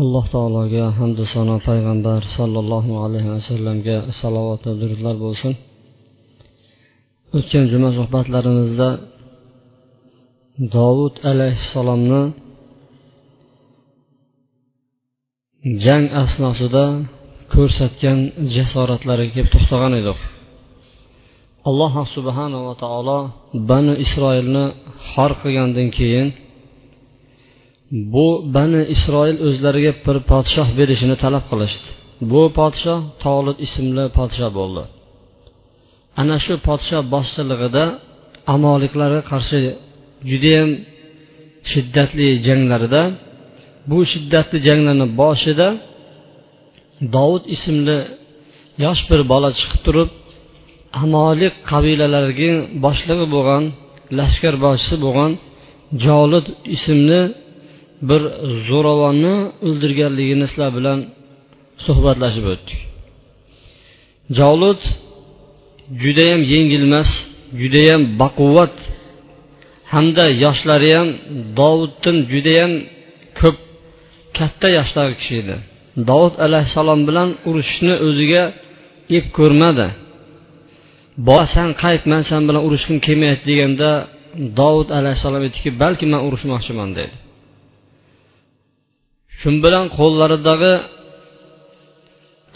alloh taologa hamdu sano payg'ambar sollallohu alayhi vasallamga salovat va durudlar bo'lsin. O'tgan juma suhbatlarimizda dovud alayhissalomni jang asnosida ko'rsatgan jasoratlariga kelib to'xtagan edik. Alloh subhanava taolo bani isroilni xor qilgandan keyin bu bani isroil o'zlariga bir podshoh berishini talab qilishdi. Bu podshoh tolib ismli podshoh bo'ldi. Ana shu podshoh boshchiligida amoliklarga qarshi judayam shiddatli janglarda bu shiddatli janglarni boshida dovud ismli yosh bir bola chiqib turib amolik qabilalariga boshlig'i bo'lgan lashkarboshchisi bo'lgan jolid ismli bir zo'ravonni o'ldirganligini sizlar bilan suhbatlashib o'tdik. Jovlut judayam yengilmas judayam baquvvat hamda yoshlari ham dovuddan judayam ko'p katta yoshdagi kishi edi. Dovud alayhissalom bilan urushishni o'ziga ep ko'rmadi. Bo san qayt man san bilan urushgim kelmayapti deganda dovud alayhissalom aytdiki balki man urushmoqchiman dedi. Shu bilan qo'llaridagi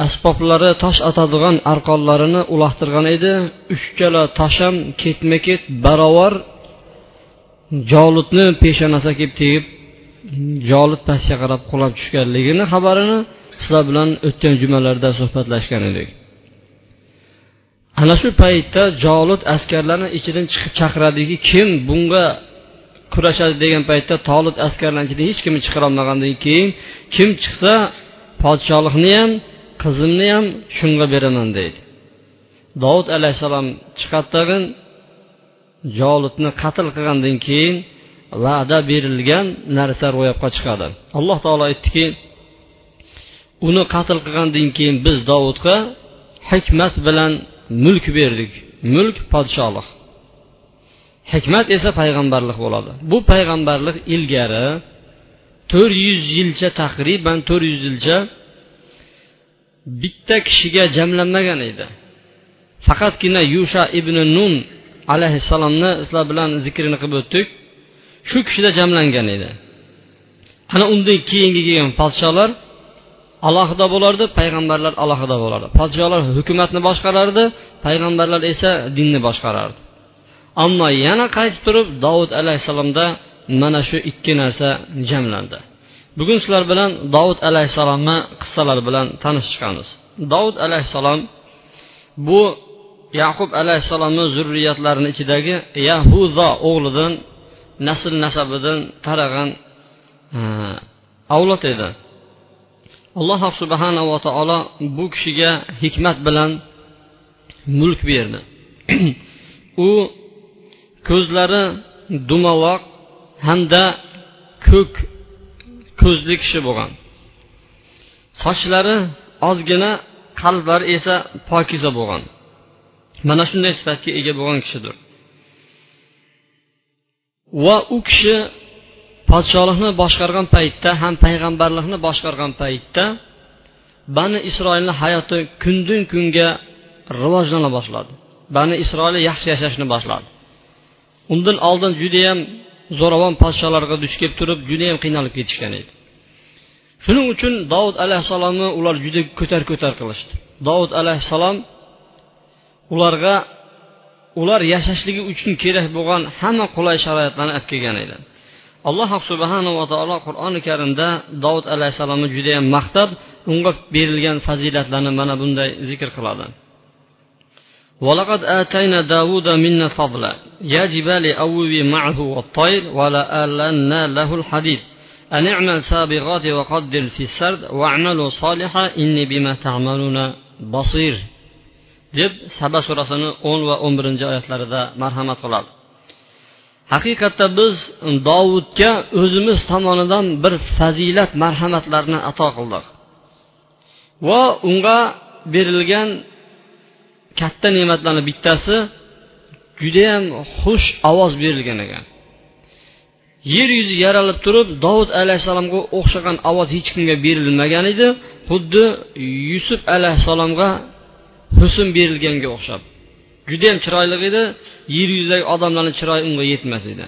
asboblari tosh otadigan arqonlarini uloqtirgan edi. Uchchala tosh ham ketma ket barobar jolutni peshonasiga kelib tegib jolut pastga qarab qulab tushganligini xabarini sizlar bilan o'tgan jumalarda suhbatlashgan edik. Ana shu paytda jolut askarlarni ichidan chiqib chaqiradiki kim bunga kurashadi degan paytda tolib askarlarni ichidan hech kimni chiqarolmagandan keyin kim chiqsa podshohlikni ham qizimni ham shunga beraman deydi. Dovud alayhissalom chiqadi tag'in jolibni qatl qilgandan keyin va'da berilgan narsa ro'yobga chiqadi. Alloh taolo aytdiki uni qatl qilgandan keyin biz dovudga hikmat bilan mulk berdik. Mulk podshohlik. Hikmat esa payg'ambarlik bo'ladi. Bu payg'ambarlik ilgari to'rt yuz yilcha taqriban to'rt yuz yilcha bitta kishiga jamlanmagan edi. Faqatgina yusha ibn nun alayhissalomni sizlar bilan zikrini qilib o'tdik. Shu kishida jamlangan edi. Ana undan keyingi kelgan podsholar alohida bo'lardi payg'ambarlar alohida bo'lardi. Podsholar hukumatni boshqarardi payg'ambarlar esa dinni boshqarardi. Ammo yana qaytib turib dovud alayhissalomda mana shu ikki narsa jamlandi. Bugun sizlar bilan dovud alayhissalomni qissalari bilan tanishib chiqamiz dovud alayhissalom bu yaqub alayhissalomni zurriyatlarini ichidagi yahuzo o'g'lidan nasl nasabidan tarag'an e, avlod edi. Alloh subhanava taolo bu kishiga hikmat bilan mulk berdi. U ko'zlari dumaloq hamda ko'k ko'zli kishi bo'lgan. Sochlari ozgina qalblari esa pokiza bo'lgan. Mana shunday sifatga ega bo'lgan kishidir. Va u kishi podshohlikni boshqargan paytda ham payg'ambarlikni boshqargan paytda bani isroilni hayoti kundan kunga rivojlana boshladi. Bani isroil yaxshi yashashni boshladi. Undan oldin judayam zo'ravon podsholarga duch kelib turib judayam qiynalib ketishgan edi. Shuning uchun dovud alayhissalomni ular juda ko'tar ko'tar qilishdi. Dovud alayhissalom ularga ular yashashligi uchun kerak bo'lgan hamma qulay sharoitlarni olib kelgan edi. Alloh subhanava taolo qur'oni karimda dovud alayhissalomni judayam maqtab unga berilgan fazilatlarni mana bunday zikr qiladi. ولقد آتينا داود منا فضلا يا جبال أوبي معه والطير ولا ألنا له الحديد أن اعمل سابغات وقدر في السرد واعملوا صالحا إني بما تعملون بصير deb saba surasini o'n va o'n birinchi oyatlarida marhamat qiladi haqiqatda biz dovudga o'zimiz tomonidan bir fazilat marhamatlarni ato qildik va unga berilgan katta ne'matlarni bittasi judayam xush ovoz berilgan ekan. Yer yuzi yaralib turib dovud alayhissalomga o'xshagan ovoz hech kimga berilmagan edi. Xuddi yusuf alayhissalomga husn berilganga o'xshab. Judayam chiroyli edi yer yuzidagi odamlarni chiroyi unga yetmas edi.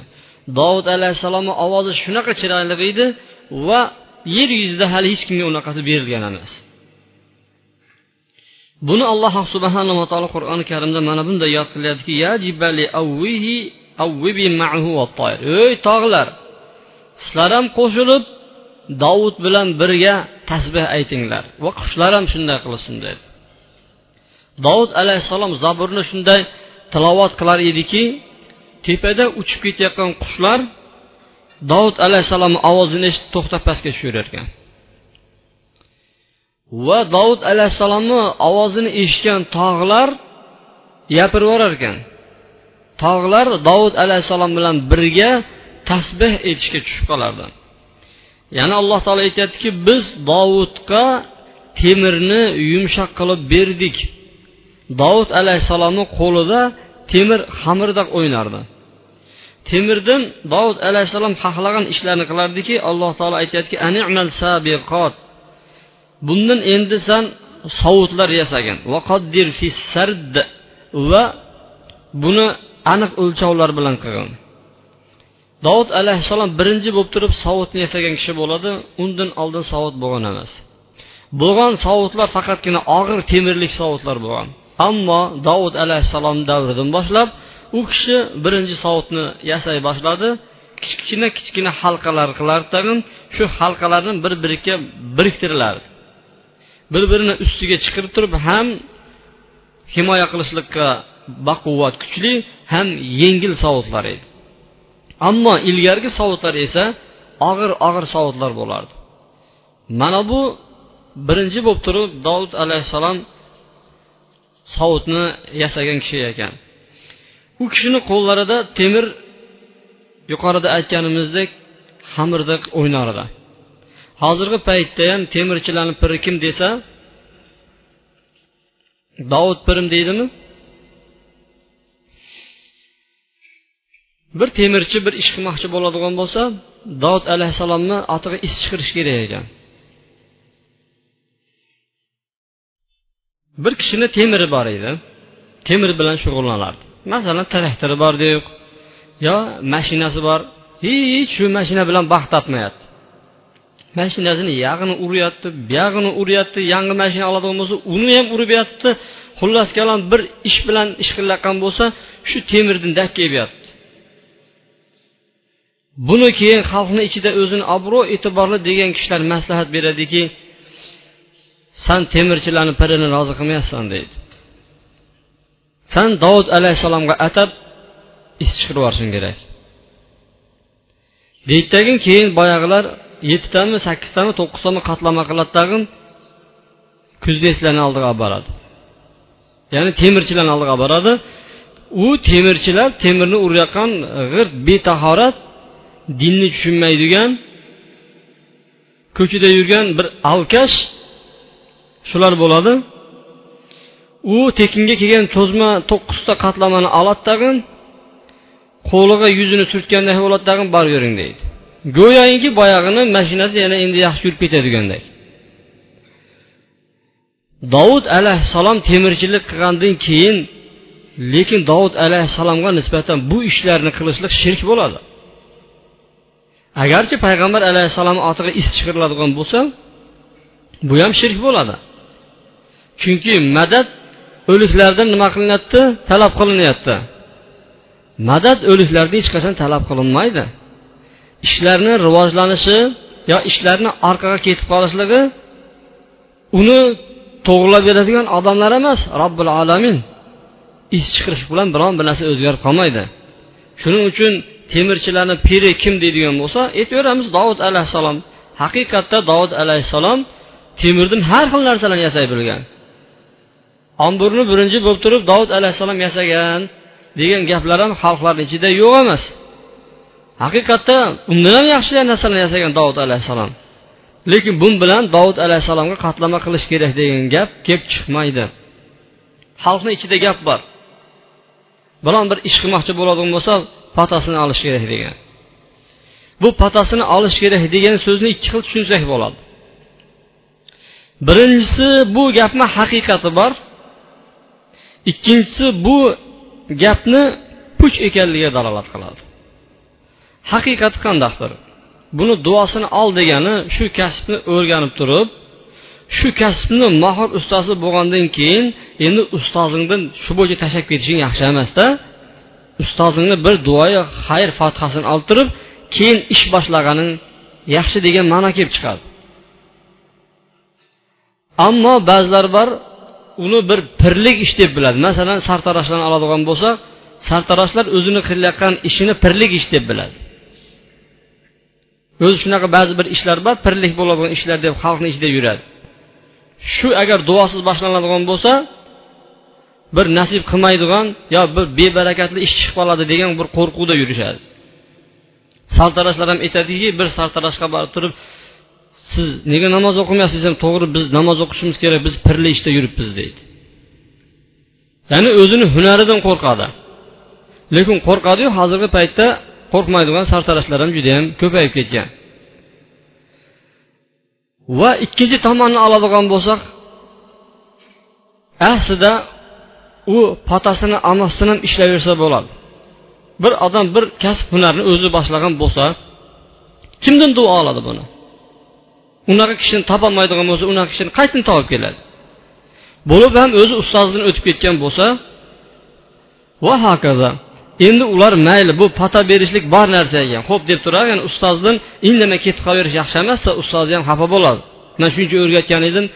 Dovud alayhissalomni ovozi shunaqa chiroyli edi va yer yuzida hali hech kimga unaqasi berilgan emas. Buni alloh subhanava taolo qur'oni karimda mana bunday yod qilyaptiki ey tog'lar sizlar ham qo'shilib dovud bilan birga tasbeh aytinglar va qushlar ham shunday qilsin dedi. Dovud alayhissalom zaburni shunday tilovat qilar ediki tepada uchib ketayotgan qushlar dovud alayhissalomni ovozini eshitib to'xtab pastga tushaverarkan va dovud alayhissalomni ovozini eshitgan tog'lar gapirib yuborar ekan tog'lar dovud alayhissalom bilan birga tasbeh aytishga tushib qolardi. Yana alloh taolo aytyaptiki biz dovudga temirni yumshoq qilib berdik. Dovud alayhissalomni qo'lida temir xamirdaq o'ynardi. Temirdan dovud alayhissalom xohlagan ishlarni qilardiki alloh taolo aytyaptiki bundan endi san sovutlar yasagin. Va buni aniq o'lchovlar bilan qilgin. Dovud alayhissalom birinchi bo'lib turib sovutni yasagan kishi bo'ladi undan oldin sovut bo'lgan emas. Bo'lgan sovutlar faqatgina og'ir temirlik sovutlar bo'lgan. Ammo dovud alayhissalom davridan boshlab u kishi birinchi sovutni yasay boshladi kichkina kichkina halqalar qilardi tag'in. Shu halqalarni bir biriga biriktirilardi bir birini ustiga chiqirib turib ham himoya qilishlikka baquvvat kuchli ham yengil savutlar edi. Ammo ilgargi savutlar esa og'ir og'ir savutlar bo'lardi. Mana bu birinchi bo'lib turib dovud alayhissalom sovutni yasagan kishi ekan. U kishini qo'llarida temir yuqorida aytganimizdek xamirdek o'ynar edi hozirgi paytda ham temirchilarni piri kim desa dovud pirim deydimi? Bir temirchi bir ish qilmoqchi bo'ladigan bo'lsa dovud alayhissalomni otiga is chiqirish kerak ekan. Bir kishini temiri bor edi. Temir bilan shug'ullanardi. Masalan traktori bor deylik. Yo mashinasi bor. Hech shu mashina bilan baxt topmayapti. Mashinasini yag'ini uryapti buyog'ini uryapti yangi mashina oladigan bo'lsa uni ham urib yotibdi. Xullas kalom bir ish bilan ish qilayotgan bo'lsa shu temirdan dakkayyapti buni keyin xalqni ichida o'zini obro' e'tiborli degan kishilar maslahat beradiki san temirchilarni pirini rozi qilmayapsan deydi. San dovud alayhissalomga atab is chiqirib yuborishing kerak deydidagi keyin boyag'ilar yettitami sakkiztami to'qqiztami qatlama qiladi tag'in kuznetslarni oldiga olib boradi. Ya'ni temirchilarni oldiga olib boradi. U temirchilar temirni urayotgan g'irt betahorat dinni tushunmaydigan ko'chada yurgan bir alkash shular bo'ladi. U tekinga kelgan cho'zma to'qqizta qatlamani oladi tag'in qo'liga yuzini surtganday bo'ladi tag'in borib yuring deydi. Go'yoki boyag'ini mashinasi yana endi yaxshi yurib ketadigandek dovud alayhissalom temirchilik qilgandan keyin lekin dovud alayhissalomga nisbatan bu ishlarni qilishlik shirk bo'ladi. Agarchi payg'ambar alayhissalomni otiga is chiqiriladigan bo'lsa bu ham shirk bo'ladi. Chunki madad o'liklardan nima qilinyapti talab qilinyapti. Madad o'liklardan hech qachon talab qilinmaydi. Ishlarni rivojlanishi yo ishlarni orqaga ketib qolishligi uni to'g'irlab beradigan odamlar emas robbil alamin. Ish chiqarish bilan biron bir narsa o'zgarib qolmaydi. Shuning uchun temirchilarni piri kim deydigan bo'lsa aytaveramiz dovud alayhissalom. Haqiqatda dovud alayhissalom temirdan har xil narsalarni yasay bilgan. Omburni birinchi bo'lib turib dovud alayhissalom yasagan degan gaplar ham xalqlarni ichida yo'q emas. Haqiqatda undan ham yaxshi narsalarni yasagan dovud alayhissalom. Lekin bun bilan dovud alayhissalomga qatlama qilish kerak degan gap kelib chiqmaydi. Xalqni ichida gap bor. Biron bir ish qilmoqchi bo'ladigan bo'lsa patasini olish kerak degan. Bu patasini olish kerak degan so'zni ikki xil tushunsak bo'ladi. Birinchisi bu gapni haqiqati bor. Ikkinchisi bu gapni puch ekanligiga dalolat qiladi. Haqiqati qandaqdir buni duosini ol degani shu kasbni o'rganib turib shu kasbni mohir ustozi bo'lgandan keyin endi ustozingdan shu bo'yicha tashlab ketishing yaxshi emasda. Ustozingni bir duoyi xayr fothasini olib turib keyin ish boshlaganing yaxshi degan ma'no kelib chiqadi. Ammo ba'zilar bor uni bir pirlik ish deb biladi. Masalan sartaroshlarni oladigan bo'lsa sartaroshlar o'zini qilayotgan ishini pirlik ish deb biladi. O'zi shunaqa ba'zi bir ishlar bor pirlik bo'ladigan ishlar deb xalqni ichida yuradi. Shu agar duosiz boshlanadigan bo'lsa bir nasib qilmaydigan yo bir bebarakatli ish chiqib qoladi degan bir qo'rquvda yurishadi. Sartaroshlar ham aytadiki bir sartaroshga borib turib siz nega namoz o'qimayapsiz desam to'g'ri biz namoz o'qishimiz kerak biz pirli ishda yuribmiz deydi. Ya'ni o'zini hunaridan qo'rqadi. Lekin qo'rqadiyu hozirgi paytda qo'rqmaydigan sartaroshlar ham judayam ko'payib ketgan. Va ikkinchi tomonni oladigan bo'lsak aslida u potasini onasidan ham ishlayversa bo'ladi. Bir odam bir kasb hunarni o'zi boshlagan bo'lsa kimdan duo oladi buni? Unaqa kishini topolmaydigan bo'lsa unaqa kishini qayerdan topib keladi? Bo'lib ham o'zi ustozidan o'tib ketgan bo'lsa va hokazo. Endi ular mayli bu pata berishlik bor narsa ekan ho'p deb turadi yani ustozdan indamay ketib qolaverish yaxshi emasda ustozi ham xafa bo'ladi. Man shuncha o'rgatgan edim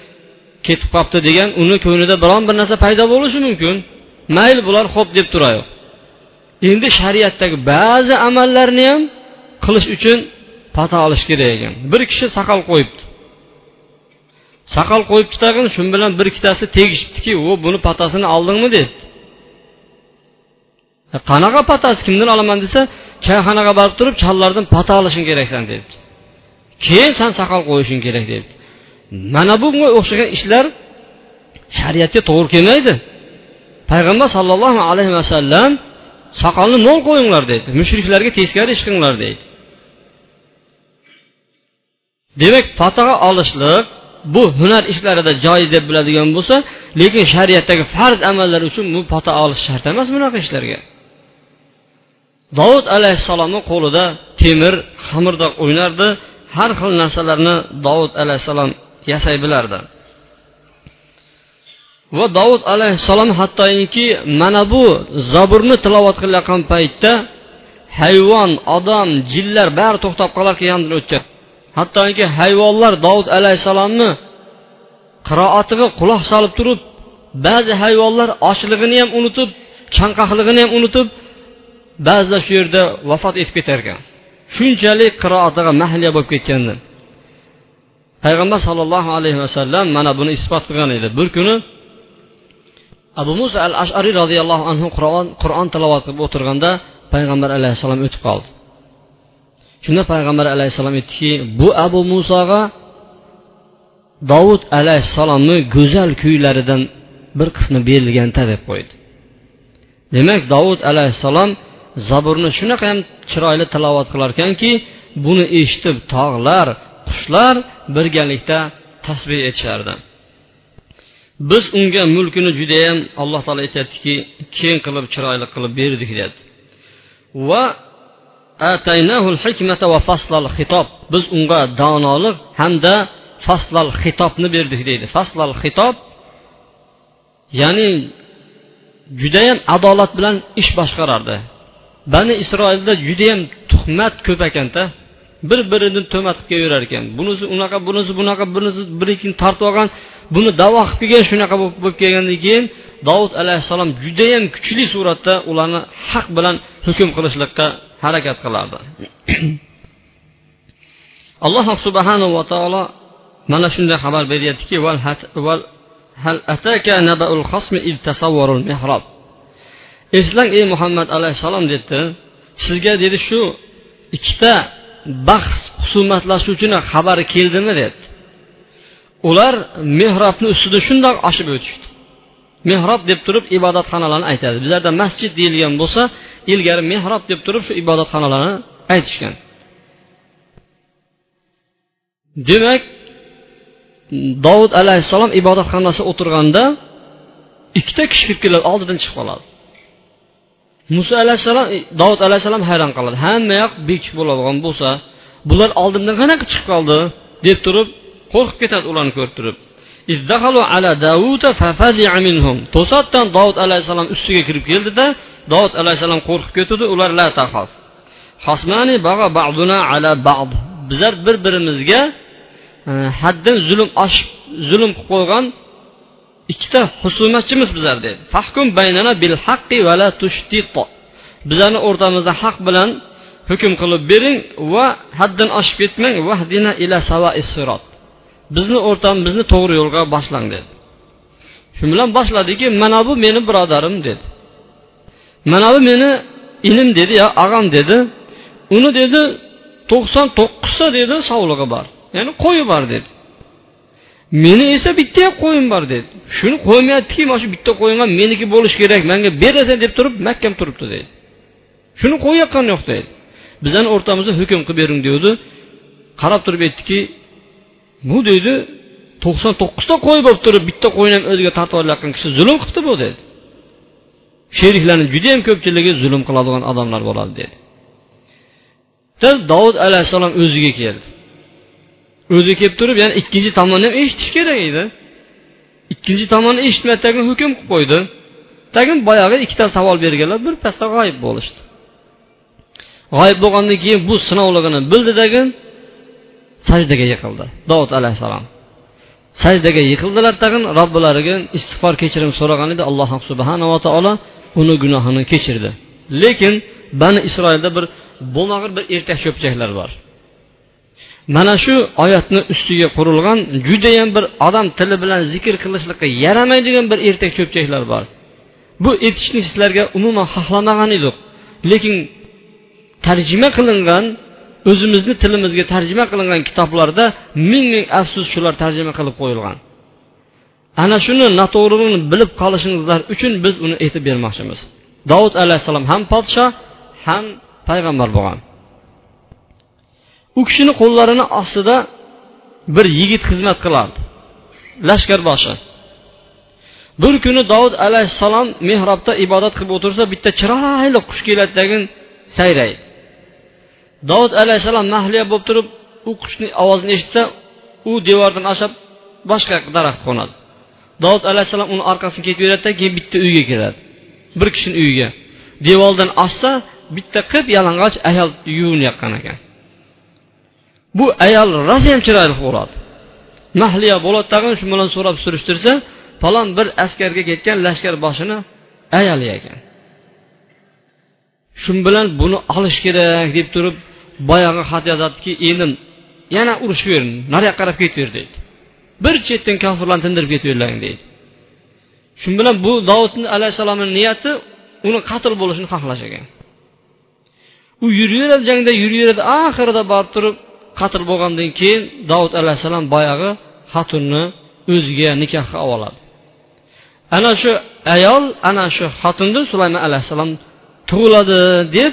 ketib qolibdi degan uni ko'nglida biron bir narsa paydo bo'lishi mumkin. Mayli bular ho'p deb turaver endi shariatdagi ba'zi amallarni ham qilish uchun pato olish kerak ekan. Bir kishi soqol qo'yibdi. Soqol qo'yibdi tag'in shu bilan bir ikkitasi tegishibdiki u buni patasini oldingmi debdi. E, qanaqa patasi kimdan olaman desa choyxonaga borib turib chollardan pata olishing keraksan debdi. Keyin san soqol qo'yishing kerak debdi. Mana bunga o'xshagan ishlar shariatga to'g'ri kelmaydi. Payg'ambar sollallohu alayhi vasallam soqolni mo'l qo'yinglar deydi mushriklarga teskari ish qilinglar deydi demak fotiha olishlik bu hunar ishlarida joiz deb biladigan bo'lsa lekin shariatdagi farz amallar uchun bu pato olish shart emas bunaqa ishlarga. Dovud alayhissalomni qo'lida temir xamirda o'ynardi. Har xil narsalarni dovud alayhissalom yasay bilardi. Va dovud alayhissalom hattoki mana bu zaburni tilovat qilayotgan paytda hayvon odam jinlar bari to'xtab qolarkan yonidan o'tgan. Hattoki hayvonlar dovud alayhissalomni qiroatiga quloq solib turib ba'zi hayvonlar ochlig'ini ham unutib chanqoqligini ham unutib ba'zilar shu yerda vafot etib ketar ekan shunchalik qiroatiga mahliya bo'lib ketgandi. Payg'ambar sollallohu alayhi vasallam mana buni isbot qilgan edi. Bir kuni abu muso al ashariy roziyallohu anhu qur'on qur'on tilovat qilib o'tirganda payg'ambar alayhissalom o'tib qoldi. Shunda payg'ambar alayhissalom aytdiki bu abu musoga dovud alayhissalomni go'zal kuylaridan bir qismi berilganda deb qo'ydi. Demak dovud alayhissalom zaburni shunaqa ham chiroyli tilovat qilar ekanki buni eshitib tog'lar qushlar birgalikda tasbeh aytishardi biz unga mulkini judayam alloh taolo aytyaptiki keng qilib chiroyli qilib berdik dedi va biz unga donolik hamda faslal xitobni berdik deydi. Faslal xitob ya'ni judayam adolat bilan ish boshqarardi. Bani isroilda judayam tuhmat ko'p ekanda bir birini tuhmat qilib kelaverar ekan. Bunisi unaqa bunisi bunaqa bunisi birikini tortib olgan buni davo qilib kelgan shunaqa bo'lib kelgandan keyin dovud alayhissalom judayam kuchli suratda ularni haq bilan hukm qilishlikqa harakat qilardi. Alloh subhanava taolo mana shunday xabar beryaptiki eslang ey muhammad alayhissalom dedi sizga dedi shu ikkita bahs husumatlashuvchini xabari keldimi dedi ular mehrobni ustida shundoq oshib o'tishdi. Mehrob deb turib ibodatxonalarni aytadi. Bizlarda masjid deyilgan bo'lsa ilgari mehrob deb turib shu ibodatxonalarni aytishgan. Demak dovud alayhissalom ibodatxonasida o'tirganda ikkita kishi kirib keladi oldidan chiqib qoladi. Muso alayhissalom e, dovud alayhissalom hayron qoladi. Hamma yoq bekitib bo'ladigan bo'lsa bular oldimdan qanaqa chiqib qoldi? deb turib qo'rqib ketadi ularni ko'rib turib. To'satdan dovud alayhissalom ustiga kirib keldida dovud alayhissalom qo'rqib ketdi ular la tahof bizlar bir birimizga e, haddan zulm oshib zulm qilib qo'ygan ikkita husumatchimiz bizlar dedi. Fahkum baynana bil haqqi va la bizlarni o'rtamizda haq bilan hukm qilib bering va haddan oshib ketmang vahdina ila sirot. Bizni o'rtamizni to'g'ri yo'lga boshlang dedi. Shu bilan boshladiki mana bu meni birodarim dedi. Mana bu meni inim dedi yo og'am dedi. Uni dedi to'qson to'qqizta dedi sovlig'i bor. Ya'ni qo'yi bor dedi. Meni esa bitta qo'yim bor dedi. Shuni qo'ymayaptiki mana shu bitta qo'yim ham meniki bo'lishi kerak manga berasan deb turib mahkam turibdi dedi. Shuni qo'yayotgani yo'q dedi. Bizani o'rtamizda hukm qilib bering devdi qarab turib aytdiki bu deydi to'qson to'qqizta qo'y bo'lib turib bitta qo'yni ham o'ziga tortib olayotgan kishi zulm qilibdi bu dedi. Sheriklarni judayam ko'pchiligi zulm qiladigan odamlar bo'ladi dedi. Dovud alayhissalom o'ziga keldi. O'zi kelib turib yana ikkinchi tomonni ham eshitish kerak edi. Ikkinchi tomonni eshitmay tagin hukm qilib qo'ydi. Tagin boyagi ikkita savol berganlar birpasda g'oyib bo'lishdi. G'oyib bo'lgandan keyin bu sinovligini bildi tagin sajdaga yiqildi. Dovud alayhissalom. Sajdaga yiqildilar tag'in robbilariga istig'for kechirim so'ragan edi alloh subhanava taolo uni gunohini kechirdi. Lekin bani isroilda bir bo'lmag'ir bir ertak cho'pchaklar bor. Mana shu oyatni ustiga qurilgan judayam bir odam tili bilan zikr qilishlikqa yaramaydigan bir ertak cho'pchaklar bor. Bu aytishni sizlarga umuman xohlamagan edik lekin tarjima qilingan o'zimizni tilimizga tarjima qilingan kitoblarda ming ming afsus shular tarjima qilib qo'yilgan. Ana shuni noto'g'riligini bilib qolishingizlar uchun biz uni aytib bermoqchimiz. Dovud alayhissalom ham podshoh ham payg'ambar bo'lgan. U kishini qo'llarini ostida bir yigit xizmat qilardi. Lashkarboshi. Bir kuni dovud alayhissalom mehrobda ibodat qilib o'tirsa bitta chiroyli qush keladi tagin sayraydi. Dovud alayhissalom mahliya bo'lib turib u qushni ovozini eshitsa u devordan oshib boshqa daraxtga qo'nadi. Dovud alayhissalom uni orqasidan ketaveradida keyin bitta uyga kiradi. Bir kishini uyiga. Devordan oshsa bitta qip yalang'och ayol yuvinayotgan ekan. Bu ayol rosayam chiroyli bo'ladi mahliya bo'ladi tag'in shu bilan so'rab surishtirsa falon bir askarga ketgan lashkar boshini ayoli ekan shu bilan buni olish kerak deb turib boyagi xat yozadiki endi yana urush berin nariyoqqa qarab ketaver deydi. Bir chetdan kofirlarni tindirib ketaverlaring deydi. Shu bilan bu dovudni alayhissalomni niyati uni qatl bo'lishini xohlash ekan. U yuraveradi jangda yuraveradi oxirida borib turib qatl bo'lgandan keyin davud alayhissalom boyagi xotinni o'ziga nikohga olib oladi. Ana shu ayol ana shu xotinni sulaymon alayhissalom tug'iladi deb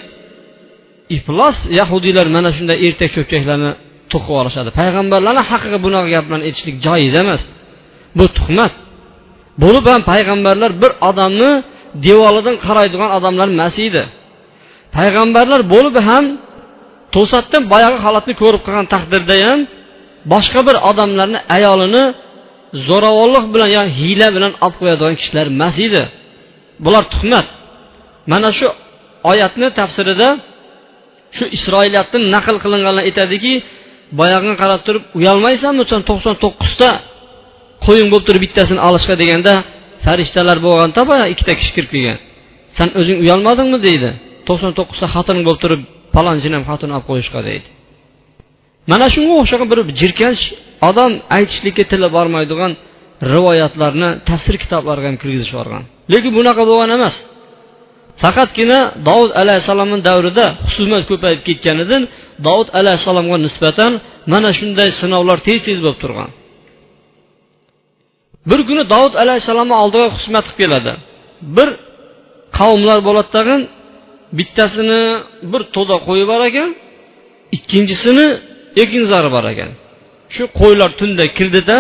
iflos yahudiylar mana shunday ertak cho'pchaklarni to'qib olishadi. Payg'ambarlarni haqqiga bunaqa gaplarni aytishlik joiz emas. Bu tuhmat. Bo'lib ham payg'ambarlar bir odamni devoridan qaraydigan odamlar emas edi. Payg'ambarlar bo'lib ham to'satdan boyagi holatni ko'rib qolgan taqdirda ham boshqa bir odamlarni ayolini zo'ravonlik bilan yo hiyla bilan olib qo'yadigan kishilar emas edi. Bular tuhmat. Mana shu oyatni tafsirida shu isroiliyatdan naql qilinganlar aytadiki boyagini qarab turib uyalmaysanmi san to'qson to'qqizta qo'ying bo'lib turib bittasini olishga? deganda farishtalar bo'lganda boya ikkita kishi kirib kelgan. San o'zing uyalmadingmi? deydi. To'qson to'qqizta xotin bo'lib turib palonchini ham xotin olib qo'yishqa deydi. Mana shunga o'xshagan bir jirkanch odam aytishlikka tili bormaydigan rivoyatlarni tafsir kitoblariga ham kirgizib yuborgan lekin bunaqa bo'lgan emas. Faqatgina dovud alayhissalomni davrida husumat ko'payib ketganidan dovud alayhissalomga nisbatan mana shunday sinovlar tez tez bo'lib turgan. Bir kuni dovud alayhissalomni oldiga husmat qilib keladi. Bir qavmlar bo'ladi tag'in bittasini bir to'da qo'yi bor ekan ikkinchisini ekinzori bor ekan. Shu qo'ylar tunda kirdida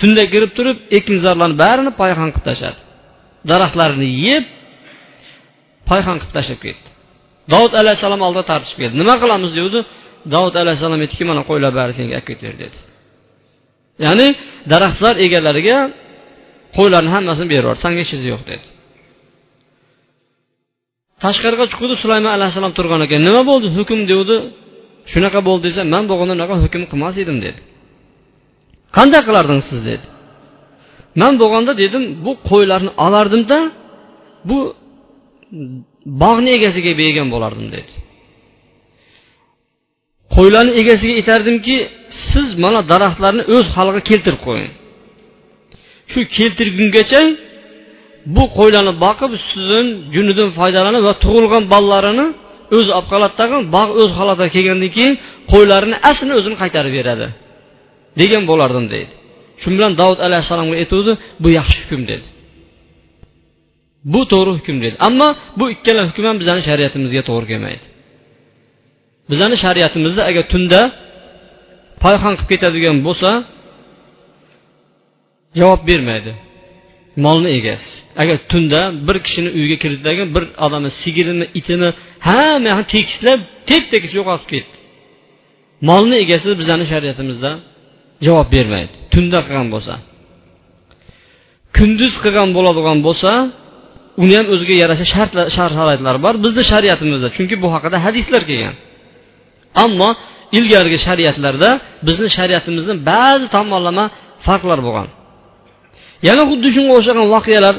tunda kirib turib ekinzorlarni barini payhon qilib tashladi. Daraxtlarini yeb payhon qilib tashlab ketdi. Davud alayhissalom oldida tartishib keldi. Nima qilamiz degandi davud alayhissalom aytdiki mana qo'ylar bari senga olib ketver dedi. Ya'ni daraxtlar egalariga qo'ylarni hammasini berib yubor sanga narsa yo'q dedi. Tashqariga chiqdi sulaymon alayhissalom turgan ekan. Nima bo'ldi? Hukm devdi shunaqa bo'ldi desa man bo'lganda unaqa hukm qilmas edim dedi. Qanday qilardingiz siz? dedi. Man bo'lganda dedim bu qo'ylarni olardimda bu bog'ni egasiga bergan bo'lardim dedi. Qo'ylarni egasiga aytardimki siz mana daraxtlarni o'z holiga keltirib qo'ying. Shu keltirgungacha bu qo'ylarni boqib sutidan junidan foydalanib va tug'ilgan bolalarini o'zi olib qoladi tag'in bog' o'z holatiga kelgandan keyin qo'ylarini aslini o'zini qaytarib beradi. Degan bo'lardim deydi. Shu bilan davud alayhissalomga aytuvdi bu yaxshi hukm dedi. Bu to'g'ri hukm dedi. Ammo bu ikkala hukm ham bizani shariatimizga to'g'ri kelmaydi. Bizani shariatimizda agar tunda payhon qilib ketadigan bo'lsa javob bermaydi. Molni egasi. Agar tunda bir kishini uyiga kirdidagi bir odamni sigirini itini hammani tekislab tep tekis yo'qotib ketdi. Molni egasi bizani shariatimizda javob bermaydi. Tunda qilgan bo'lsa kunduz qilgan bo'ladigan bo'lsa uni ham o'ziga yarasha shart sharoitlar bor bizni shariatimizda. Chunki bu haqida hadislar kelgan. Ammo ilgarigi shariatlarda bizni shariatimizni ba'zi tomonlama farqlar bo'lgan. Yana xuddi shunga o'xshagan voqealar.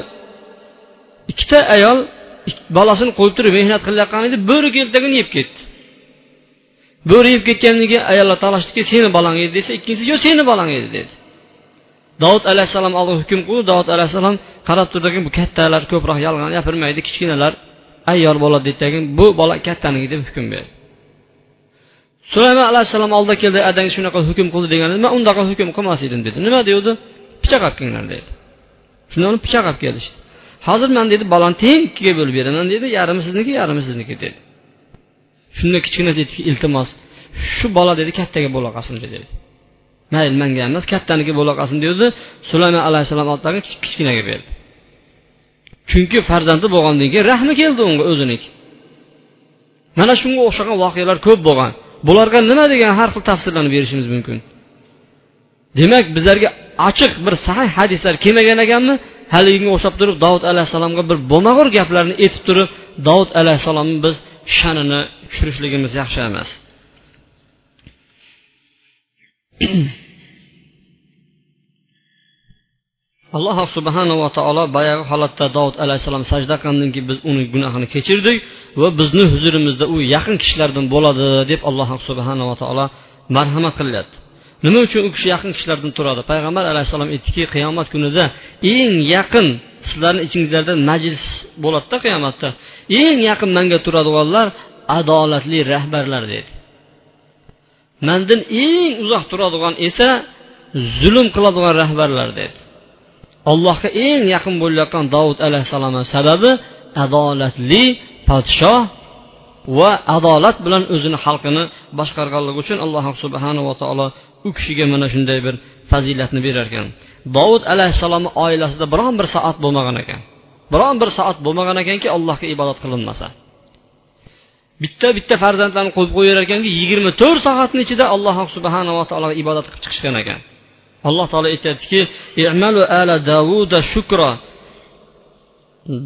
Ikkita ayol bolasini qo'yib turib mehnat qilayotgan edi bo'ri keltagini yeb ketdi. Bo'ri yeb ketgandan keyin ayollar talashdiki seni bolang edi desa ikkinchisi yo'q seni bolang edi dedi. Dovud alayhissalom alloh hukm qildi. Dovud alayhissalom qarab turdiki bu kattalar ko'proq yolg'on gapirmaydi kichkinalar ayyor bo'ladi deydidagi bu bola kattaniki deb hukm berdi. Sulaymon alayhissalom oldiga keldi. Adang shunaqa hukm qildi deganda man undaqa hukm qilmas edim dedi. Nima? devdi pichoq olib kelinglar dedi. Shunda uni pichoq olib kelishdi. Hozir man dedi bolani teng ikkiga bo'lib beraman dedi yarimi sizniki yarimi sizniki dedi. Shunda kichkina dediki iltimos shu bola dedi kattaga bo'la qolsin dedi. Mayli manga emas kattaniki bo'la qolsin dedi. Sulaymon alayhissalom otlarga kichkinaga berdi. Chunki farzandi bo'lgandan keyin rahmi keldi unga o'ziniki mana shunga o'xshagan voqealar ko'p bo'lgan. Bularga nima degan har xil tafsirlarni berishimiz mumkin? Demak bizlarga ochiq bir sahih hadislar kelmagan ekanmi? Haligiga o'xshab turib davud alayhissalomga bir bo'lmag'ur gaplarni aytib turib davud alayhissalomni biz sha'nini tushirishligimiz yaxshi emas. Alloh subhanava taolo boyagi holatda davud alayhissalom sajda qilgandan keyin biz uni gunohini kechirdik va bizni huzurimizda u yaqin kishilardan bo'ladi deb alloh subhanava taolo marhamat qilyapti. Nima uchun u kishi yaqin kishilardan turadi? Payg'ambar alayhissalom aytdiki qiyomat kunida eng yaqin sizlarni ichingizlarda majlis bo'ladida qiyomatda. Eng yaqin manga turadiganlar adolatli rahbarlar dedi. Mandan eng uzoq turadigan esa zulm qiladigan rahbarlar dedi. Allohga eng yaqin bo'layotgan dovud alayhissalomni sababi adolatli podshoh va adolat bilan o'zini xalqini boshqarganligi uchun alloh subhanava taolo u kishiga mana shunday bir fazilatni berar ekan. Dovud alayhissalomni oilasida biron bir soat bo'lmagan ekan. Biron bir soat bo'lmagan ekanki allohga ibodat qilinmasa. Bitta bitta farzandlarni qo'yib qo'yar ekanki yigirma to'rt soatni ichida alloh subhanava taologa ibodat qilib chiqishgan ekan. Alloh taolo aytyaptiki ala davuda shukra.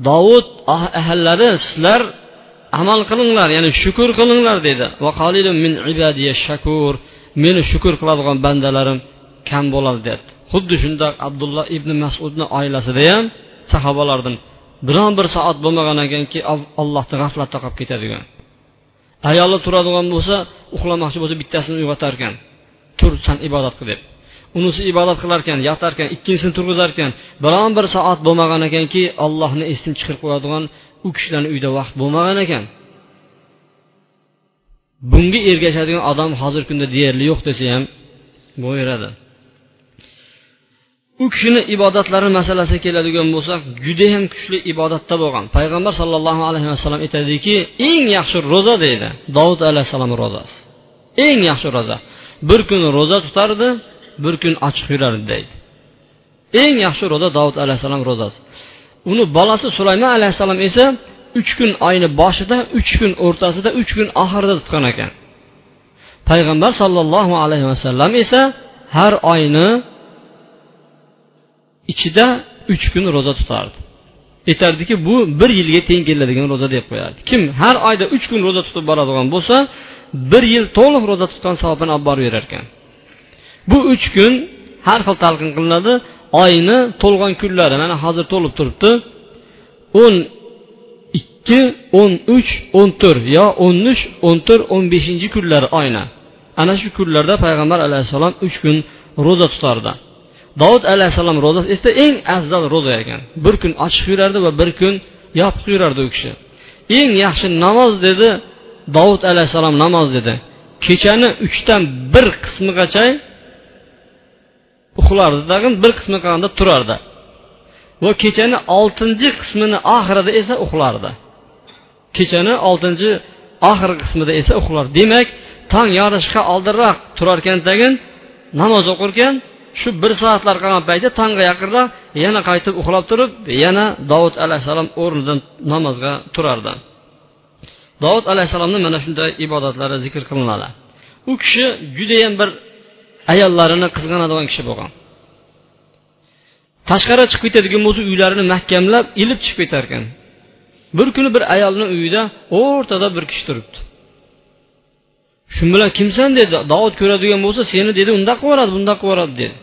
Dovud ah-, ahllari sizlar amal qilinglar ya'ni shukur qilinglar dedi. Min shakur. Meni shukur qiladigan bandalarim kam bo'ladi dedi xuddi shundoq abdulloh ibn masudni oilasida ham sahobalardan biron bir soat bo'lmagan ekanki allohni g'aflatda qolib ketadigan. Ayoli turadigan bo'lsa uxlamoqchi bo'lsa bittasini uyg'otar ekan. Tur san ibodat qil deb. Unisi ibodat qilar ekan yotar ekan ikkinchisini turg'izar ekan. Biron bir soat bo'lmagan ekanki ollohni esdan chiqarib qo'yadigan u kishilarni uyda vaqt bo'lmagan ekan. Bunga ergashadigan odam hozirgi kunda deyarli yo'q desa ham bo'laveradi u kishini ibodatlari masalasiga keladigan bo'lsak judayam kuchli ibodatda bo'lgan. Payg'ambar sollallohu alayhi vasallam aytadiki eng yaxshi ro'za deydi dovud alayhissalom ro'zasi. Eng yaxshi ro'za. Bir kun ro'za tutardi bir kun ochiq yurardi deydi. Eng yaxshi ro'za dovud alayhissalom ro'zasi. Uni bolasi sulaymon alayhissalom esa uch kun oyni boshida uch kun o'rtasida uch kun oxirida tutgan ekan. Payg'ambar sollallohu alayhi vasallam esa har oyni ichida uch kun ro'za tutardi. Aytardiki bu bir yilga teng keladigan ro'za deb qo'yardi. Kim har oyda uch kun ro'za tutib boradigan bo'lsa bir yil to'liq ro'za tutgan savobini olib borib berar ekan. Bu uch kun har xil talqin qilinadi. Oyni to'lgan kunlari mana hozir to'lib turibdi. O'n ikki o'n uch o'n to'rt yo o'n uch o'n to'rt o'n beshinchi kunlari oyna. Ana shu kunlarda payg'ambar alayhissalom uch kun ro'za tutardi. Dovud alayhissalom ro'zasi esa eng afzal ro'za ekan. Bir kun ochiq yurardi va bir kun yopiq yurardi u kishi. Eng yaxshi namoz dedi dovud alayhissalom namoz dedi. Kechani uchdan bir qismigacha uxlardi tag'in bir qismi qolganda turardi. Va kechani oltinchi qismini oxirida esa uxlardi. Kechani oltinchi oxirgi qismida esa uxlar demak tong yorishga oldinroq turarkan tagin namoz o'qirkan shu bir soatlar qolgan paytda tongga yaqinroq yana qaytib uxlab turib yana dovud alayhissalom o'rnidan namozga turardi. Dovud alayhissalomni mana shunday ibodatlari zikr qilinadi. U kishi judayam bir ayollarini qizg'anadigan kishi bo'lgan. Tashqariga chiqib ketadigan bo'lsa uylarini mahkamlab ilib chiqib ketar ekan bir kuni bir ayolni uyida o'rtada bir kishi turibdi. Shu bilan kimsan? dedi. Davud ko'radigan bo'lsa seni dedi. Undoq qilib yuboradi bundoq qilib yuboradi dedi.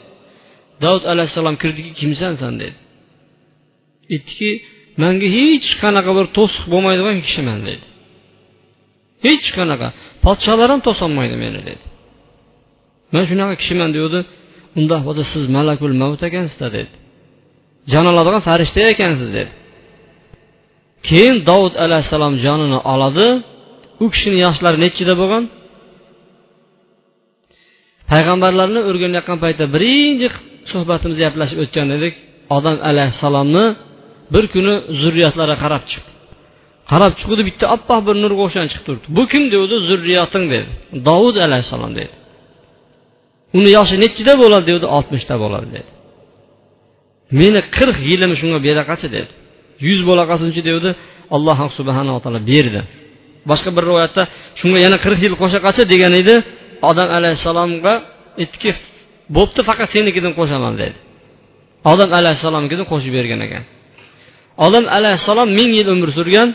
Davud alayhissalom kirdiki kimsansan? dedi. Aytdiki manga hech qanaqa bir to'siq bo'lmaydigan kishiman dedi. Hech qanaqa. Podsholar ham to'solmaydi meni dedi. Man shunaqa kishiman degandi undoq bo'lsa siz malakul mavt ekansizda dedi. Jon oladigan farishta ekansiz dedi. Keyin dovud alayhissalom jonini oladi. U kishini yoshlari nechida bo'lgan? Payg'ambarlarni o'rganayotgan paytda birinchi suhbatimizda gaplashib o'tgan edik. Odam alayhissalomni bir kuni zurriyatlari qarab chiqdi. Qarab chiqdi bitta oppoq bir nurga o'xshab chiqib turibdi. Bu kim devdi zurriyoting dedi. Dovud alayhissalom dedi. Uni yoshi nechida bo'ladi? Dedi oltmishda bo'ladi dedi. Meni qirq yilim shunga beraqachi dedi. Yuz bo'la qolsinchi dedi alloh subhanava taolo berdi. Boshqa bir rivoyatda shunga yana qirq yil qo'sha qolchi degan edi odam alayhissalomga aytdiki bo'pti faqat senikidan qo'shaman dedi. Odam alayhissalomnikidan qo'shib bergan ekan. Odam alayhissalom ming yil umr surgan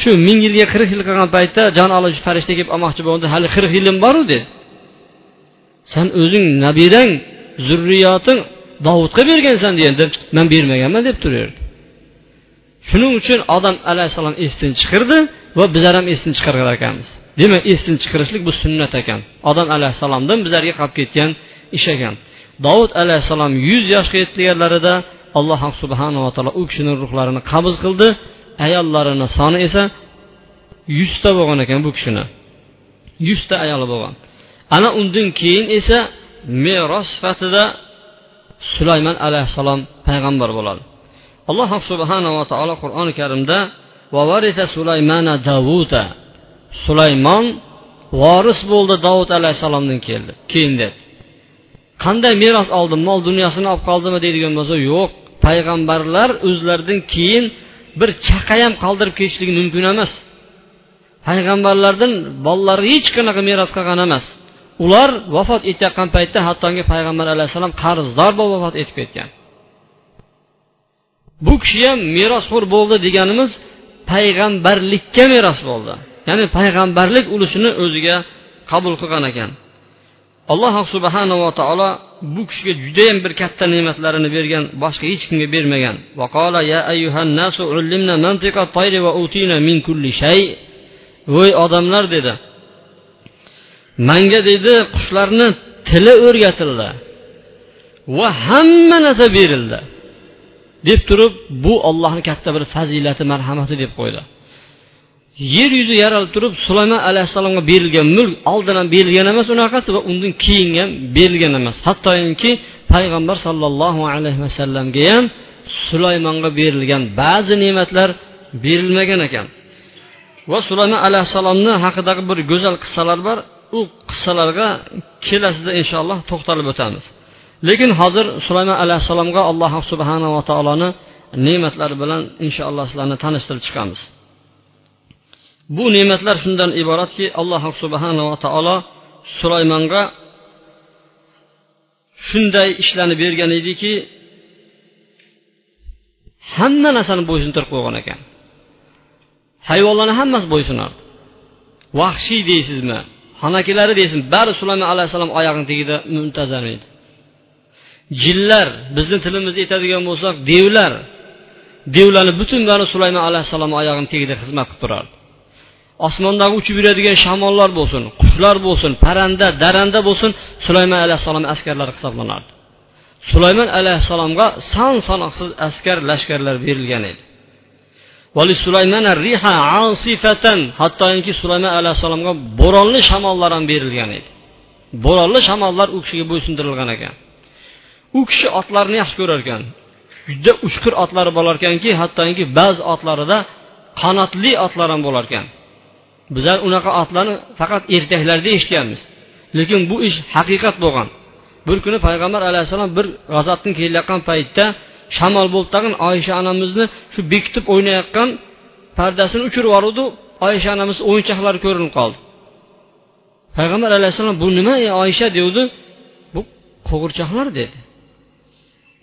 shu ming yilga qirq yil qolgan paytda jon oluvchi farishta kelib olmoqchi bo'ldi hali qirq yilim boru dedi. San o'zing nabirang zurriyoting dovudga bergansan degan deb man bermaganman deb turaverdi shuning uchun odam alayhissalom esdan chiqirdi va bizlar ham esdan chiqargan ekanmiz. Demak esdan chiqarishlik bu sunnat ekan. Odam alayhissalomdan bizlarga qolib ketgan ish ekan. Dovud alayhissalom yuz yoshga yetganlarida alloh subhanava taolo u kishini ruhlarini qabz qildi. Ayollarini soni esa yuzta bo'lgan ekan bu kishini. Yuzta ayoli bo'lgan. Ana undan keyin esa meros sifatida sulaymon alayhissalom payg'ambar bo'ladi. Alloh subhanava taolo qur'oni karimda sulaymana davuda sulaymon voris bo'ldi davud alayhissalomdan keldi. Keyin dedi qanday meros oldi mol dunyosini olib qoldimi deydigan bo'lsa yo'q. Payg'ambarlar o'zlaridan keyin bir chaqa ham qoldirib ketishligi mumkin emas. Payg'ambarlardan bolalari hech qanaqa meros qolgan emas. Ular vafot etayotgan paytda hattoki payg'ambar alayhissalom qarzdor bo'lib vafot etib ketgan. Bu kishi ham merosxo'r bo'ldi deganimiz payg'ambarlikka meros bo'ldi. Ya'ni payg'ambarlik ulushini o'ziga qabul qilgan ekan. Alloh subhanava taolo bu kishiga judayam bir katta ne'matlarini bergan boshqa hech kimga bermagan. Voy odamlar dedi. Manga dedi qushlarni tili o'rgatildi va hamma narsa berildi. Deb turib bu ollohni katta bir fazilati marhamati deb qo'ydi. Yer yuzi yaralib turib sulaymon alayhissalomga berilgan mulk oldin ham berilgan emas unaqasi va undan keyin ham berilgan emas. Hattoki payg'ambar sollallohu alayhi vasallamga ham sulaymonga berilgan ba'zi ne'matlar berilmagan ekan. Va sulaymon alayhissalomni haqidagi bir go'zal qissalar bor. U qissalarga kelasida inshaalloh to'xtalib o'tamiz. Lekin hozir sulaymon alayhissalomga alloh subhanava taoloni ne'matlari bilan inshaalloh sizlarni tanishtirib chiqamiz. Bu ne'matlar shundan iboratki alloh subhanava taolo sulaymonga shunday ishlarni bergan ediki hamma narsani bo'ysuntirib qo'ygan ekan. Hayvonlarni hammasi bo'ysunardi. Vahshiy deysizmi xonakilari deysiz bari sulaymon alayhissalom oyog'ini tagida muntazam edi. Jinlar bizni tilimizda aytadigan bo'lsak devlar. Devlarni butun bari sulaymon alayhissalomni oyog'ini tagida xizmat qilib turardi. Osmondagi uchib yuradigan shamollar bo'lsin qushlar bo'lsin parranda daranda bo'lsin sulaymon alayhissalom askarlari hisoblanardi. Sulaymon alayhissalomga son sanoqsiz askar lashkarlar berilgan edi. Hattoki sulaymon alayhissalomga bo'ronli shamollar ham berilgan edi. Bo'ronli shamollar u kishiga bo'ysundirilgan ekan. U kishi otlarni yaxshi ko'rar ekan. Juda uchqur otlari bo'lar ekanki hattoki ba'zi otlarida qanotli otlar ham bo'lar ekan. Bizlar unaqa otlarni faqat ertaklarda eshitganmiz. Lekin bu ish haqiqat bo'lgan. Bir kuni payg'ambar alayhissalom bir g'azotdan kelayotgan paytda shamol bo'lib tag'in oysha onamizni shu bekitib o'ynayotgan pardasini uchirib yuboruvdi. Oysha onamiz o'yinchoqlari ko'rinib qoldi. Payg'ambar alayhissalom bu nima ey oysha? devdi. Bu qo'g'irchoqlar dedi.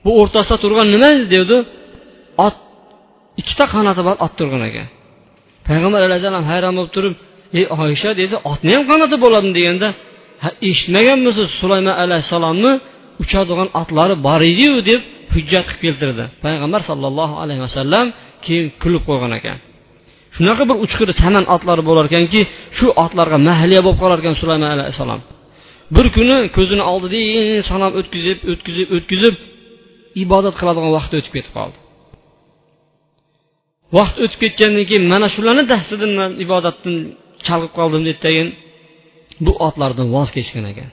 Bu o'rtasida turgan nima dedi ot ikkita qanoti bor ot turgan ekan. Payg'ambar alayhissalom hayron bo'lib turib ey oysha dedi otni ham qanoti bo'ladimi deganda ha eshitmaganmisiz sulaymon alayhissalomni uchadigan otlari bor ediyu deb hujjat qilib keltirdi. Payg'ambar sollallohu alayhi vasallam keyin kulib qo'ygan ekan. Shunaqa bir uchqiri saman otlari bo'lar ekanki shu otlarga mahliya bo'lib qolar ekan sulaymon alayhissalom bir kuni ko'zini oldida sanab o'tkazib o'tkazib o'tkazib ibodat qiladigan vaqt o'tib ketib qoldi. Vaqt o'tib ketgandan keyin mana shularni dahsidan man ibodatdan chalg'ib qoldim deb bu otlardan voz kechgan ekan.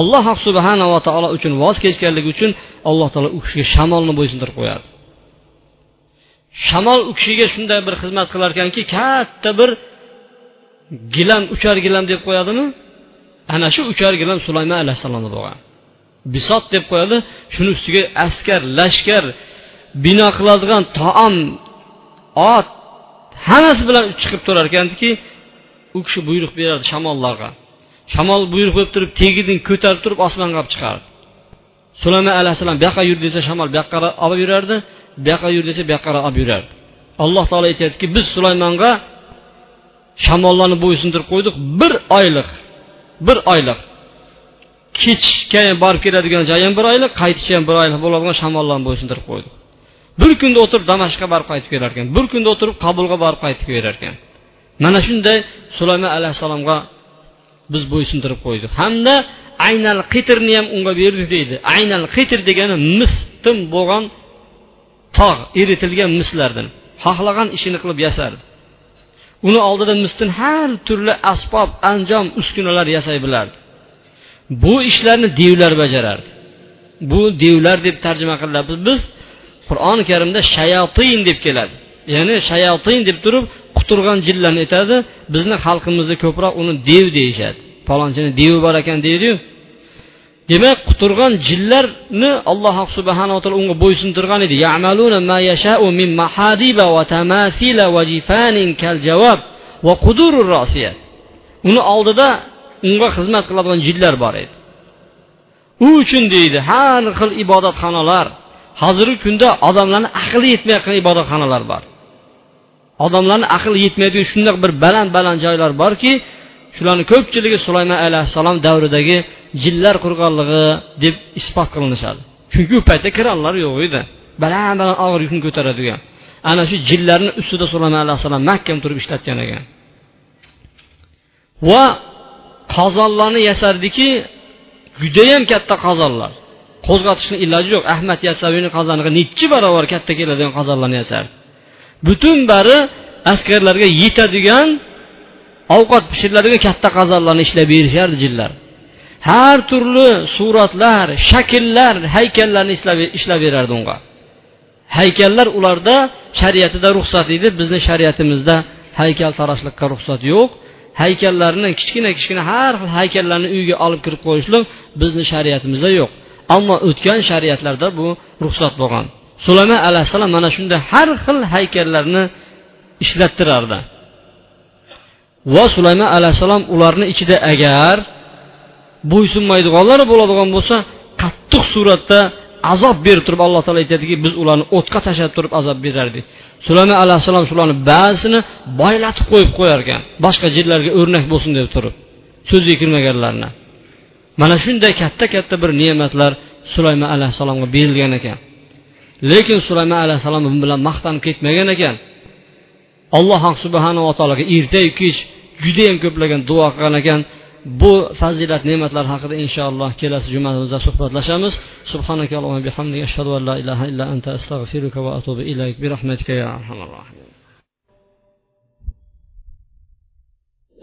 Alloh subhanava taolo uchun voz kechganligi uchun alloh taolo u kishiga shamolni bo'ysundirib qo'yadi. Shamol u kishiga shunday bir xizmat qilar ekanki katta bir gilam uchar gilam deb qo'yadimi? Ana shu uchar gilam sulaymon alayhissalomda bo'lgan. Bisot deb qo'yadi. Shuni ustiga askar lashkar bino qiladigan taom ot hammasi bilan chiqib turar ekandiki u kishi buyruq berardi shamollarga. Shamol buyruq bo'lib turib tegidin ko'tarib turib osmonga olib chiqardi. Sulaymon alayhissalom bu yoqqa yur desa shamol bu yoqqa olib yurardi bu yoqqa yur desa bu yoqqa olib yurardi. Alloh taolo aytyaptiki biz sulaymonga shamollarni bo'ysundirib qo'ydik bir oylik bir oylik. Kechga borib keladigan joyi ham bir oylik qaytishi ham bir oylik bo'ladigan shamollarni bo'ysundirib qo'ydik bir kunda o'tirib damashqqa borib qaytib kelar ekan bir kunda o'tirib qabulga borib qaytib kelar ekan mana shunday sulaymon alayhissalomga biz bo'ysundirib qo'ydik. Hamda aynal qitrni ham unga berdik deydi. Aynal qitr degani mistim bo'lgan tog' eritilgan mislardan. Xohlagan ishini qilib yasardi. Uni oldida misdan har turli asbob anjom uskunalar yasay bilardi. Bu ishlarni devlar bajarardi. Bu devlar deb tarjima qilyapmiz biz qur'oni karimda shayotin deb keladi. Ya'ni shayotin deb turib quturgan jinlarni aytadi. Bizni xalqimizda ko'proq uni dev deyishadi. Palonchini devi bor ekan deydiyu. Demak quturgan jinlarni alloh subhanaa taolo unga bo'ysuntirgan edi. Ma yashau min mahadiba va tamasila va jifanin kal javob va qudurur rosiya uni oldida unga xizmat qiladigan jinlar bor edi. U uchun deydi har xil ibodatxonalar hozirgi kunda odamlarni aqli yetmayotgan ibodatxonalar bor. Odamlarni aqli yetmaydigan shundoq bir baland baland joylar borki shularni ko'pchiligi sulaymon alayhissalom davridagi jinlar qurganligi deb isbot qilinishadi. Chunki u paytda kranlar yo'q edi. Baland baland og'ir yukni ko'taradigan. Ana shu jinlarni ustida sulaymon alayhissalom mahkam turib ishlatgan ekan. Va qozonlarni yasardiki judayam katta qozonlar qo'zg'atishni iloji yo'q. Ahmad yasaviyni qozoniga nechi barobar katta keladigan qozonlarni yasardi butun bari askarlarga yetadigan ovqat pishiriladigan katta qozonlarni ishlab berishardi jinlar. Har turli suratlar shakllar haykallarni ishlab berardi unga. Haykallar ularda shariatida ruxsat edi. Bizni shariatimizda haykaltarashlikqa ruxsat yo'q. Haykallarni kichkina kichkina har xil haykallarni uyga olib kirib qo'yishlik bizni shariatimizda yo'q. Ammo o'tgan shariatlarda bu ruxsat bo'lgan. Sulaymon alayhissalom mana shunday har xil haykallarni ishlattirardi. Va sulaymon alayhissalom ularni ichida agar bo'ysunmaydiganlar bo'ladigan bo'lsa qattiq suratda azob berib turib alloh taolo aytadiki biz ularni o'tga tashlab turib azob berardik. Sulaymon alayhissalom shularni ba'zisini boylatib qo'yib qo'yar ekan boshqa jinlarga o'rnak bo'lsin deb turib so'zga kirmaganlarni. Mana shunday katta katta bir ne'matlar sulaymon alayhissalomga berilgan ekan. Lekin sulaymon alayhissalom bu bilan maqtanib ketmagan ekan. Alloh subhanava taologa ertayu kech judayam ko'plagan duo qilgan ekan. bu fazilat ne'matlar haqida inshaalloh kelasi jumamizda suhbatlashamiz.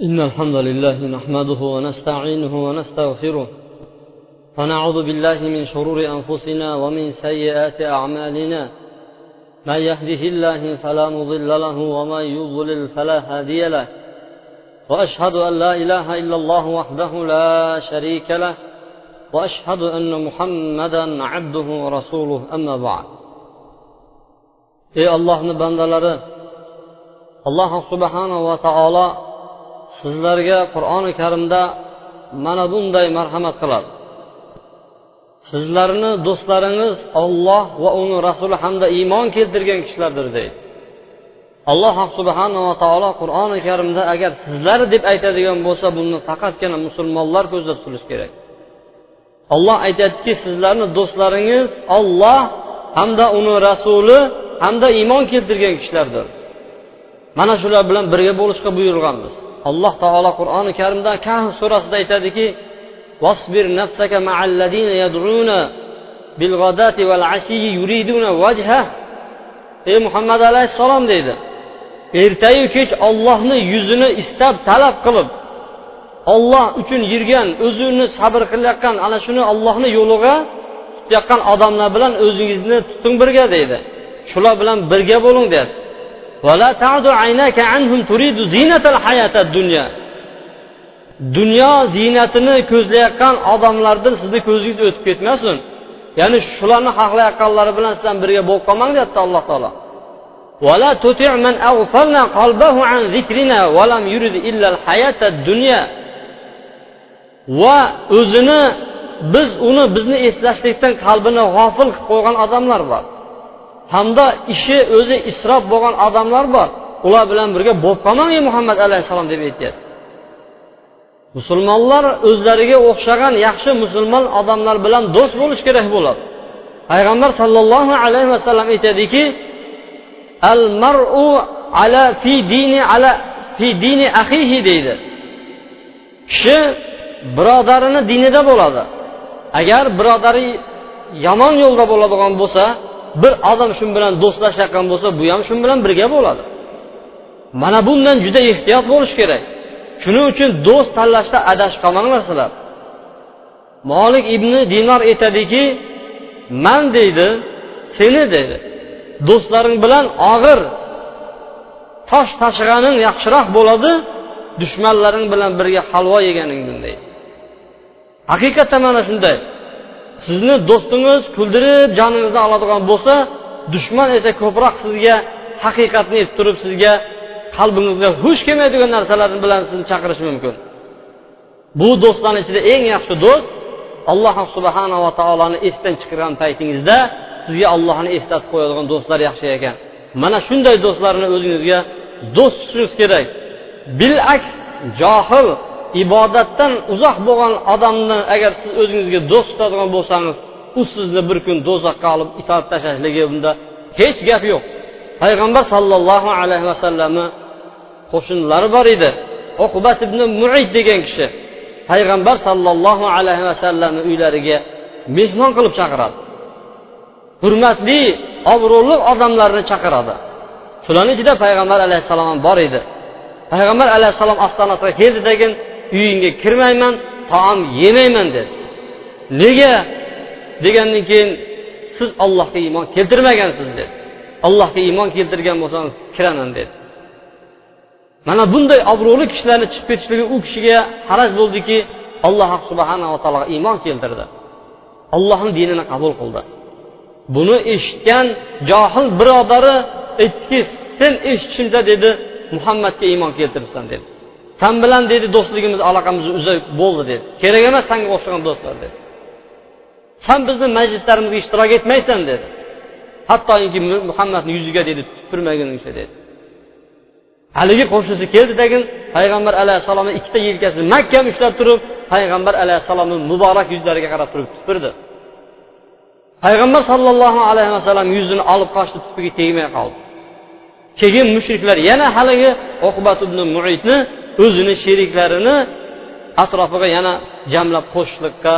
إن الحمد لله نحمده ونستعينه ونستغفره فنعوذ بالله من شرور أنفسنا ومن سيئات أعمالنا من يهده الله فلا مضل له ومن يضلل فلا هادي له واشهد ان لا اله الا الله وحده لا شريك له واشهد ان محمدا عبده ورسوله اما بعد ey allohni bandalari alloh subhanava taolo sizlarga qur'oni karimda mana bunday marhamat qiladi sizlarni do'stlaringiz olloh va uni rasuli hamda iymon keltirgan kishilardir deydi alloh subhanava taolo qur'oni karimda agar sizlar deb aytadigan bo'lsa buni faqatgina musulmonlar ko'zda tutilishi kerak olloh aytyaptiki sizlarni do'stlaringiz olloh hamda uni rasuli hamda iymon keltirgan kishilardir mana shular bilan birga bo'lishga buyurilganmiz alloh taolo qur'oni karimda kahf surasida aytadiki واصبر نفسك مع الذين يدعون بالغداة والعشي يريدون وجهه ey muhammad alayhissalom deydi Ertayu kech ollohni yuzini istab talab qilib olloh uchun yurgan o'zini sabr qilayotgan ana shuni ollohni yo'liga tutayotgan odamlar bilan o'zingizni tuting birga deydi. Shular bilan birga bo'ling deydi. Dunyo ziynatini ko'zlayotgan odamlardan sizni ko'zingiz o'tib ketmasin. Ya'ni shularni xohlayotganlari bilan sizdan birga bo'lib qolmang deyapti alloh taolo. ولا تطع من أغفلنا قلبه عن ذكرنا ولم يرد إلا الحياة الدنيا va o'zini biz uni bizni eslashlikdan qalbini g'ofil qilib qo'ygan odamlar bor hamda ishi o'zi isrof bo'lgan odamlar bor ular bilan birga bo'lib qolmang ey muhammad alayhissalom deb aytyapti musulmonlar o'zlariga o'xshagan yaxshi musulmon odamlar bilan do'st bo'lish kerak bo'ladi payg'ambar sollallohu alayhi vasallam aytadiki al mar'u ala fi dini ala fi dini ahihi deydi. Kishi birodarini dinida bo'ladi. Agar birodari yomon yo'lda bo'ladigan bo'lsa bir odam shu bilan do'stlashayotgan bo'lsa bu ham shu bilan birga bo'ladi. Mana bundan juda ehtiyot bo'lish kerak. Shuning uchun do'st tanlashda adashib qolmanglar sizlar molik ibn dinor aytadiki man deydi seni deydi. Do'stlaring bilan og'ir tosh tashiganing yaxshiroq bo'ladi dushmanlaring bilan birga halvo yeganingdan deydi. Haqiqatda mana shunday. Sizni do'stingiz kuldirib joningizni oladigan bo'lsa dushman esa ko'proq sizga haqiqatni aytib turib sizga qalbingizga xush kelmaydigan narsalar bilan sizni chaqirishi mumkin. Bu do'stlarni ichida eng yaxshi do'st alloh subhanava taoloni esdan chiqargan paytingizda sizga allohni eslatib qo'yadigan do'stlar yaxshi ekan. Mana shunday do'stlarni o'zingizga do'st tutishingiz kerak. Bilaks johil ibodatdan uzoq bo'lgan odamni agar siz o'zingizga do'st tutadigan bo'lsangiz u sizni bir kun do'zaxga olib itarib tashlashligi bunda hech gap yo'q. Payg'ambar sollallohu alayhi vasallamni qo'shnilari bor edi. Uqbat ibn muid degan kishi payg'ambar sollallohu alayhi vasallamni uylariga mehmon qilib chaqiradi. Hurmatli obro'li odamlarni chaqiradi. Shularni ichida payg'ambar alayhissalom ham bor edi. Payg'ambar alayhissalom ostonasiga keldidagin uyingga kirmayman taom yemayman dedi. Nega? Degandan keyin siz ollohga iymon keltirmagansiz dedi. Allohga iymon keltirgan bo'lsangiz kiraman dedi. Mana bunday obro'li kishilarni chiqib ketishligi u kishiga haraj bo'ldiki alloh subhanava taologa iymon keltirdi. Allohni dinini qabul qildi. Buni eshitgan johil birodari aytdiki sen eshitishimcha dedi muhammadga iymon keltiribsan dedi. San bilan dedi do'stligimiz aloqamiz uzay bo'ldi dedi. Kerak emas sanga o'xshagan do'stlar dedi. San bizni majlislarimizga ishtirok etmaysan dedi. Hattoki muhammadni yuziga dedi tupurmaguningcha dedi. Haligi qo'shnisi keldidagin payg'ambar alayhissalomni ikkita yelkasini mahkam ushlab turib payg'ambar alayhissalomni muborak yuzlariga qarab turib tupurdi. Payg'ambar sollallohu alayhi vasallam yuzini olib qochdi tupiga tegmay qoldi. Keyin mushriklar yana haligi oqibat ibn muidni o'zini sheriklarini atrofiga yana jamlab qo'shishlikqa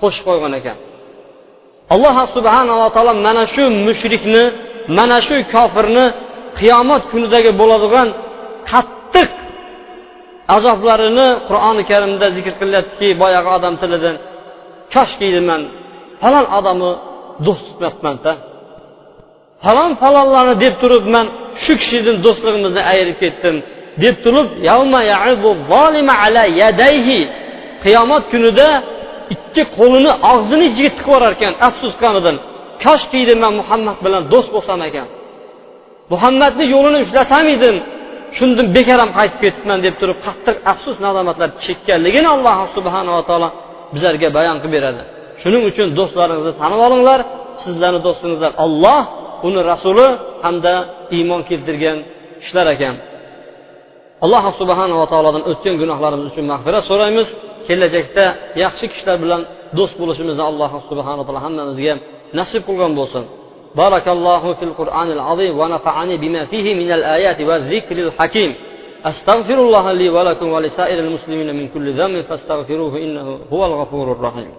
qo'shib qo'ygan ekan. Alloh subhanava taolo mana shu mushrikni mana shu kofirni qiyomat kunidagi bo'ladigan qattiq azoblarini qur'oni karimda zikr qilyaptiki boyagi odam tilidan koshki man falon odamni do'st tutmayapmanda. Falon falonlarni deb turib man shu kishidan do'stligimizni ayirib ketdim deb turib qiyomat kunida ikki qo'lini og'zini ichiga tiqib yuborar ekan afsus qonidan koshki man muhammad bilan do'st bo'lsam ekan. Muhammadni yo'lini ushlasam edim shundan bekor ham qaytib ketibman deb turib qattiq afsus nadomatlar chekkanligini alloh subhanava taolo bizlarga bayon qilib beradi. shuning uchun do'stlaringizni tanib olinglar sizlarni do'stingizlar olloh uni rasuli hamda iymon keltirgan kishilar ekan alloh subhanava taolodan o'tgan gunohlarimiz uchun mag'firat so'raymiz kelajakda yaxshi kishilar bilan do'st bo'lishimizni alloh subhanaa taolo hammamizga nasib qilgan bo'lsin بارك الله في القرآن العظيم ونفعني بما فيه من الآيات والذكر الحكيم أستغفر الله لي ولكم ولسائر المسلمين من كل ذنب فاستغفروه إنه هو الغفور الرحيم